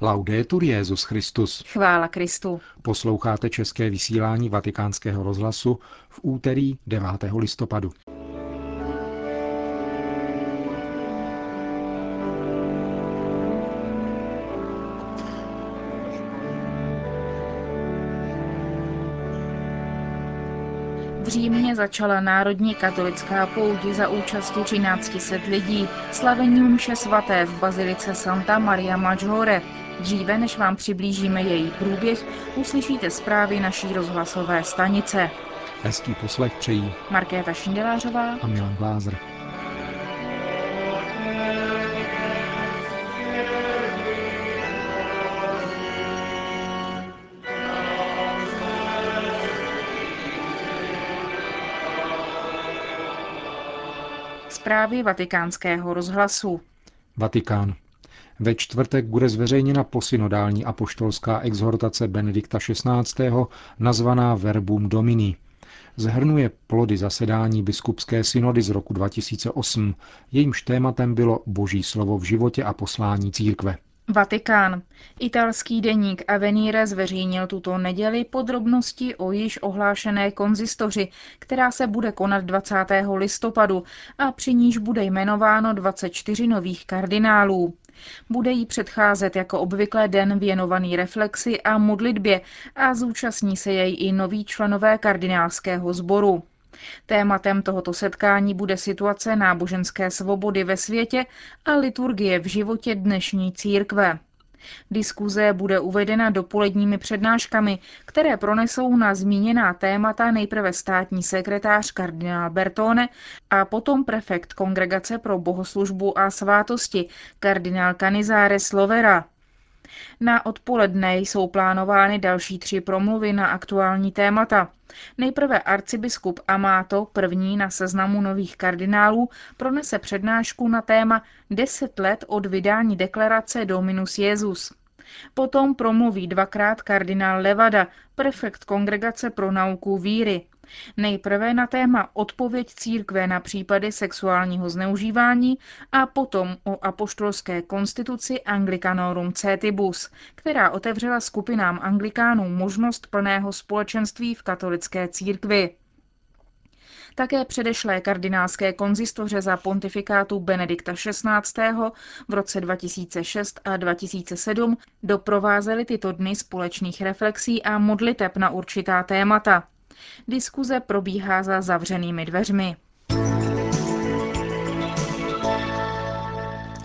Laudetur Jezus Christus. Chvála Kristu. Posloucháte české vysílání Vatikánského rozhlasu v úterý 9. listopadu. Začala národní katolická pouť za účasti 1300 lidí, slavení mše svaté v bazilice Santa Maria Maggiore. Dříve, než vám přiblížíme její průběh, uslyšíte zprávy naší rozhlasové stanice. Hezký poslech přejí Markéta Šindelářová a Milan Glázer. Zprávy vatikánského rozhlasu. Vatikán. Ve čtvrtek bude zveřejněna posynodální apoštolská exhortace Benedikta XVI. nazvaná Verbum Domini. Zhrnuje plody zasedání biskupské synody z roku 2008. Jejímž tématem bylo Boží slovo v životě a poslání církve. Vatikán. Italský deník Avenire zveřejnil tuto neděli podrobnosti o již ohlášené konzistoři, která se bude konat 20. listopadu a při níž bude jmenováno 24 nových kardinálů. Bude jí předcházet jako obvykle den věnovaný reflexi a modlitbě a zúčastní se jej i noví členové kardinálského sboru. Tématem tohoto setkání bude situace náboženské svobody ve světě a liturgie v životě dnešní církve. Diskuze bude uvedena dopoledními přednáškami, které pronesou na zmíněná témata nejprve státní sekretář kardinál Bertone a potom prefekt Kongregace pro bohoslužbu a svátosti kardinál Canizares Slovera. Na odpoledne jsou plánovány další tři promluvy na aktuální témata. Nejprve arcibiskup Amato, první na seznamu nových kardinálů, pronese přednášku na téma 10 let od vydání deklarace Dominus Jezus. Potom promluví dvakrát kardinál Levada, prefekt Kongregace pro nauku víry. Nejprve na téma odpověď církve na případy sexuálního zneužívání a potom o apoštolské konstituci Anglicanorum Cetibus, která otevřela skupinám anglikánů možnost plného společenství v katolické církvi. Také předešlé kardinálské konzistoře za pontifikátu Benedikta XVI. v roce 2006 a 2007 doprovázely tyto dny společných reflexí a modliteb na určitá témata. Diskuze probíhá za zavřenými dveřmi.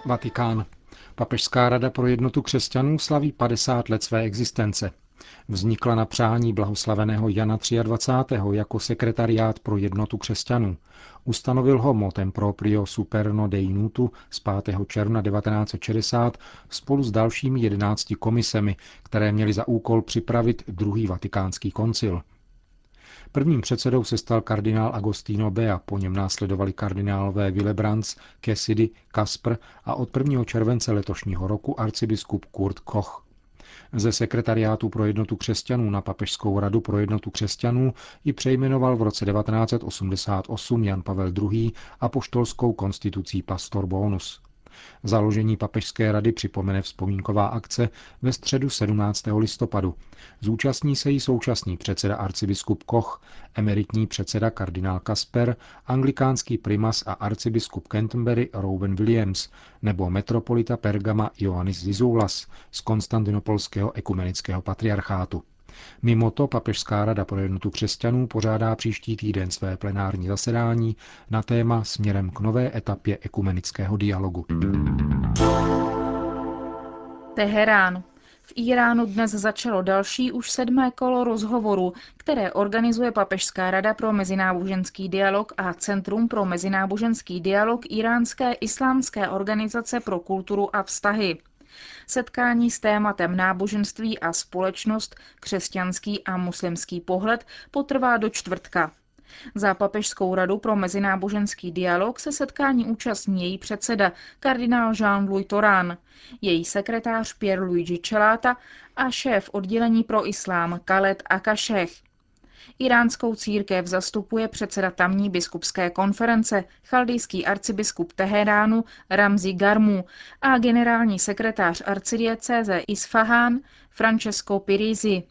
Vatikán. Papežská rada pro jednotu křesťanů slaví 50 let své existence. Vznikla na přání blahoslaveného Jana 23. jako sekretariát pro jednotu křesťanů. Ustanovil ho motem proprio Superno Dei Nutu z 5. června 1960 spolu s dalšími 11 komisemi, které měly za úkol připravit druhý vatikánský koncil. Prvním předsedou se stal kardinál Agostino Bea, po něm následovali kardinálové Willebrands, Cassidy, Kaspr a od 1. července letošního roku arcibiskup Kurt Koch. Ze sekretariátu pro jednotu křesťanů na Papežskou radu pro jednotu křesťanů ji přejmenoval v roce 1988 Jan Pavel II. apoštolskou konstitucí Pastor Bonus. Založení papežské rady připomene vzpomínková akce ve středu 17. listopadu. Zúčastní se jí současný předseda arcibiskup Koch, emeritní předseda kardinál Kasper, anglikánský primas a arcibiskup Canterbury Reuben Williams nebo metropolita Pergama Ioannis Zizoulas z konstantinopolského ekumenického patriarchátu. Mimo to Papežská rada pro jednotu křesťanů pořádá příští týden své plenární zasedání na téma směrem k nové etapě ekumenického dialogu. Teherán. V Iránu dnes začalo další už sedmé kolo rozhovoru, které organizuje Papežská rada pro mezináboženský dialog a Centrum pro mezináboženský dialog Iránské islámské organizace pro kulturu a vztahy. Setkání s tématem náboženství a společnost, křesťanský a muslimský pohled potrvá do čtvrtka. Za Papežskou radu pro mezináboženský dialog se setkání účastní její předseda, kardinál Jean-Louis Torán, její sekretář Pierre Luigi Celata a šéf oddělení pro islám Khaled Akashech. Iránskou církev zastupuje předseda tamní biskupské konference, chaldejský arcibiskup Teheránu Ramzi Garmu a generální sekretář arcidiecéze Isfahán Francesco Pirizi.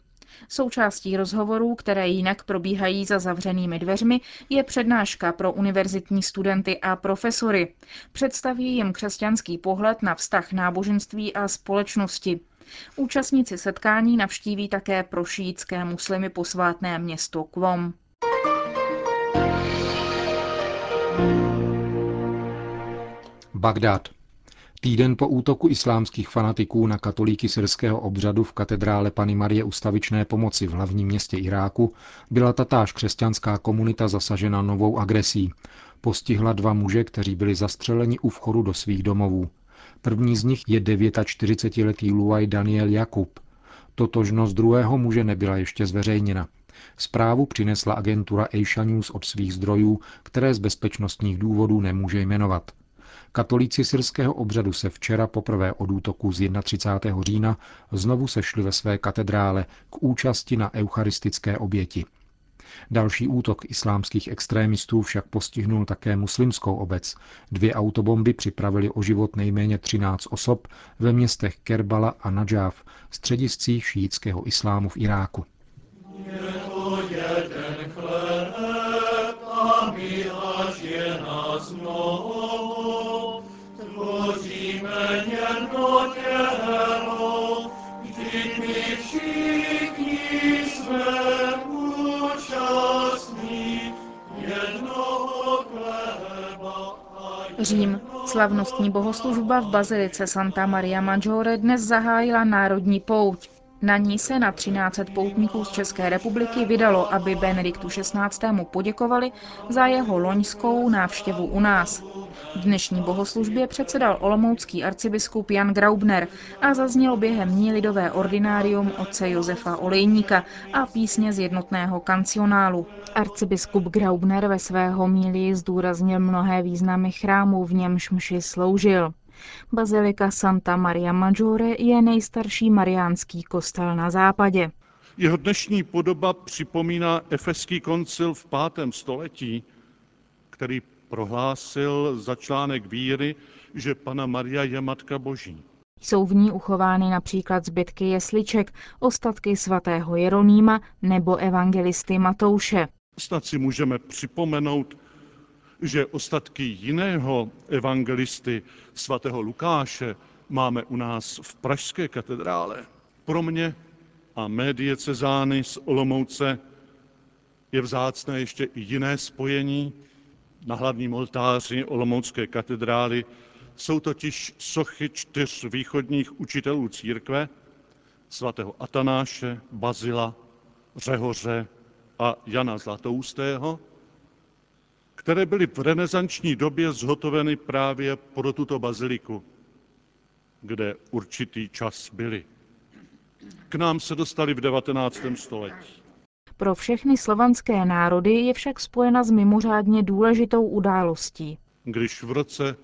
Součástí rozhovorů, které jinak probíhají za zavřenými dveřmi, je přednáška pro univerzitní studenty a profesory. Představí jim křesťanský pohled na vztah náboženství a společnosti. Účastníci setkání navštíví také pro muslimy posvátné město Kvom. Bagdád. Týden po útoku islámských fanatiků na katolíky syrského obřadu v katedrále Pany Marie Ustavičné pomoci v hlavním městě Iráku byla tatáž křesťanská komunita zasažena novou agresí. Postihla dva muže, kteří byli zastřeleni u vchodu do svých domovů. První z nich je 49-letý Luaj Daniel Jakub. Totožnost druhého muže nebyla ještě zveřejněna. Zprávu přinesla agentura Asia News od svých zdrojů, které z bezpečnostních důvodů nemůže jmenovat. Katolíci syrského obřadu se včera poprvé od útoku z 31. října znovu sešli ve své katedrále k účasti na eucharistické oběti. Další útok islámských extrémistů však postihnul také muslimskou obec. Dvě autobomby připravili o život nejméně 13 osob ve městech Kerbala a Najaf, střediscích šítského islámu v Iráku. Řím. Slavnostní bohoslužba v bazilice Santa Maria Maggiore dnes zahájila národní pouť. Na ní se na 13 poutníků z České republiky vydalo, aby Benediktu XVI. poděkovali za jeho loňskou návštěvu u nás. Dnešní bohoslužbě předsedal olomoucký arcibiskup Jan Graubner a zaznělo během ní lidové ordinárium otce Josefa Olejníka a písně z jednotného kancionálu. Arcibiskup Graubner ve své homílii zdůraznil mnohé významy chrámu, v němž mši sloužil. Bazilika Santa Maria Maggiore je nejstarší mariánský kostel na západě. Jeho dnešní podoba připomíná efeský koncil v 5. století, který prohlásil za článek víry, že Pana Maria je Matka Boží. Jsou v ní uchovány například zbytky jesliček, ostatky svatého Jeronýma nebo evangelisty Matouše. Snad si můžeme připomenout, že ostatky jiného evangelisty svatého Lukáše máme u nás v Pražské katedrále. Pro mě a mé diecezány z Olomouce je vzácné ještě i jiné spojení. Na hlavním oltáři Olomoucké katedrály jsou totiž sochy čtyř východních učitelů církve, svatého Atanáše, Bazila, Řehoře a Jana Zlatoustého, které byly v renesanční době zhotoveny právě pro tuto baziliku, kde určitý čas byly. K nám se dostali v 19. století. Pro všechny slovanské národy je však spojena s mimořádně důležitou událostí. Když v roce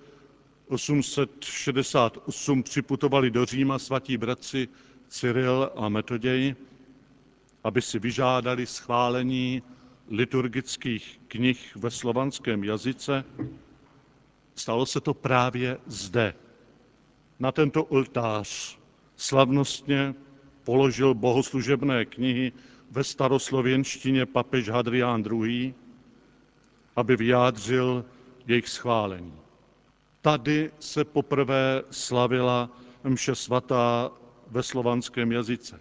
868 připutovali do Říma svatí bratři Cyril a Metoděj, aby si vyžádali schválení liturgických knih ve slovanském jazyce, stalo se to právě zde. Na tento oltář slavnostně položil bohoslužebné knihy ve staroslověnštině papež Hadrián II., aby vyjádřil jejich schválení. Tady se poprvé slavila mše svatá ve slovanském jazyce.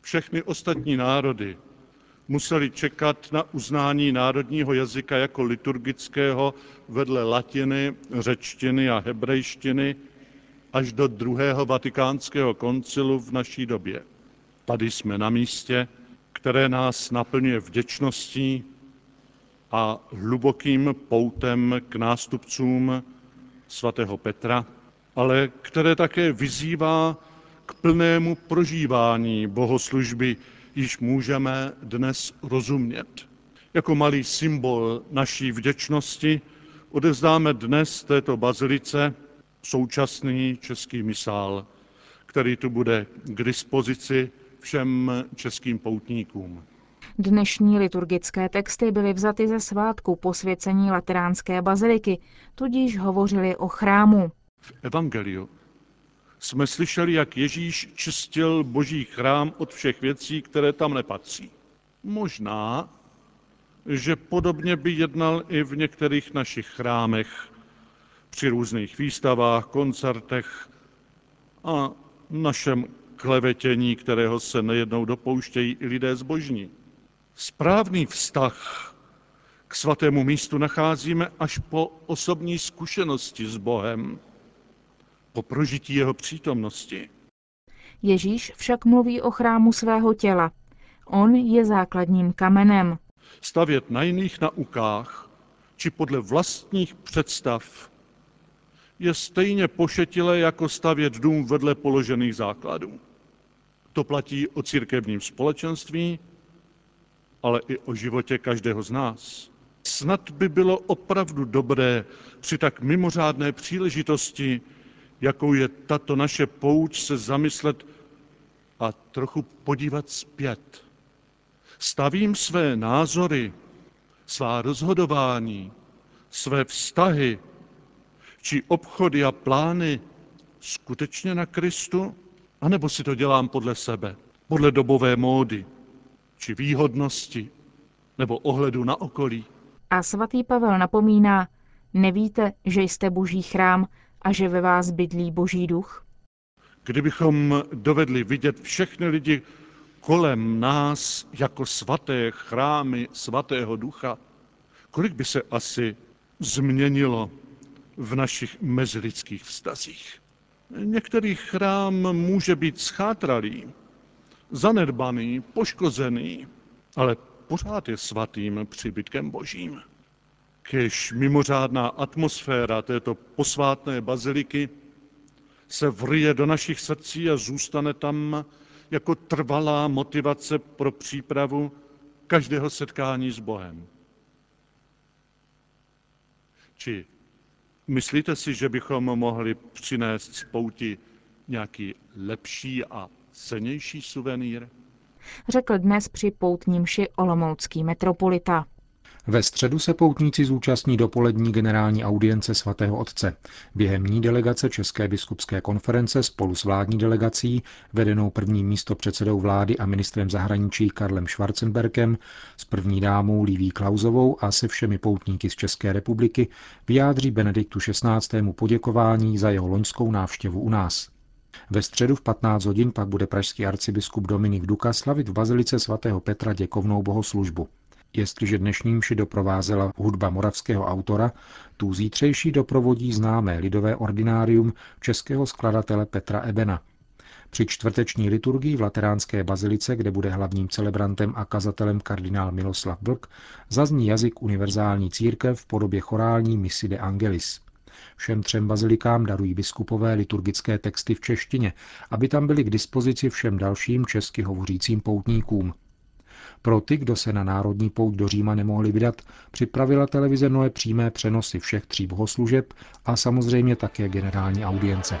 Všechny ostatní národy museli čekat na uznání národního jazyka jako liturgického vedle latiny, řečtiny a hebrejštiny až do druhého vatikánského koncilu v naší době. Tady jsme na místě, které nás naplňuje vděčností a hlubokým poutem k nástupcům svatého Petra, ale které také vyzývá k plnému prožívání bohoslužby již můžeme dnes rozumět. Jako malý symbol naší vděčnosti odezdáme dnes této bazilice současný český misál, který tu bude k dispozici všem českým poutníkům. Dnešní liturgické texty byly vzaty ze svátku posvěcení Lateránské baziliky, tudíž hovořili o chrámu. V Evangeliu jsme slyšeli, jak Ježíš čistil boží chrám od všech věcí, které tam nepatří. Možná, že podobně by jednal i v některých našich chrámech, při různých výstavách, koncertech a našem klevetění, kterého se nejednou dopouštějí i lidé zbožní. Správný vztah k svatému místu nacházíme až po osobní zkušenosti s Bohem, po prožití jeho přítomnosti. Ježíš však mluví o chrámu svého těla. On je základním kamenem. Stavět na jiných naukách či podle vlastních představ je stejně pošetilé jako stavět dům vedle položených základů. To platí o církevním společenství, ale i o životě každého z nás. Snad by bylo opravdu dobré při tak mimořádné příležitosti, jakou je tato naše pouč, se zamyslet a trochu podívat zpět. Stavím své názory, svá rozhodování, své vztahy či obchody a plány skutečně na Kristu, anebo si to dělám podle sebe, podle dobové módy, či výhodnosti, nebo ohledu na okolí. A svatý Pavel napomíná, nevíte, že jste boží chrám a že ve vás bydlí boží duch? Kdybychom dovedli vidět všechny lidi kolem nás jako svaté chrámy svatého ducha, kolik by se asi změnilo v našich mezilidských vztazích. Některý chrám může být schátralý, zanedbaný, poškozený, ale pořád je svatým příbytkem božím. Kež mimořádná atmosféra této posvátné baziliky se vrije do našich srdcí a zůstane tam jako trvalá motivace pro přípravu každého setkání s Bohem. Či myslíte si, že bychom mohli přinést z pouti nějaký lepší a cenější suvenýr? Řekl dnes při poutním ši olomoucký metropolita. Ve středu se poutníci zúčastní dopolední generální audience svatého otce. Během ní delegace České biskupské konference spolu s vládní delegací, vedenou prvním místo předsedou vlády a ministrem zahraničí Karlem Schwarzenberkem, s první dámou Líví Klauzovou a se všemi poutníky z České republiky, vyjádří Benediktu XVI. poděkování za jeho loňskou návštěvu u nás. Ve středu v 15 hodin pak bude pražský arcibiskup Dominik Duka slavit v bazilice svatého Petra děkovnou bohoslužbu. Jestliže dnešní mši doprovázela hudba moravského autora, tu zítřejší doprovodí známé lidové ordinárium českého skladatele Petra Ebena. Při čtvrteční liturgii v Lateránské bazilice, kde bude hlavním celebrantem a kazatelem kardinál Miloslav Blk, zazní jazyk univerzální církev v podobě chorální Misi de Angelis. Všem třem bazilikám darují biskupové liturgické texty v češtině, aby tam byly k dispozici všem dalším česky hovořícím poutníkům. Pro ty, kdo se na národní pouť do Říma nemohli vydat, připravila televize Noe přímé přenosy všech tří bohoslužeb a samozřejmě také generální audience.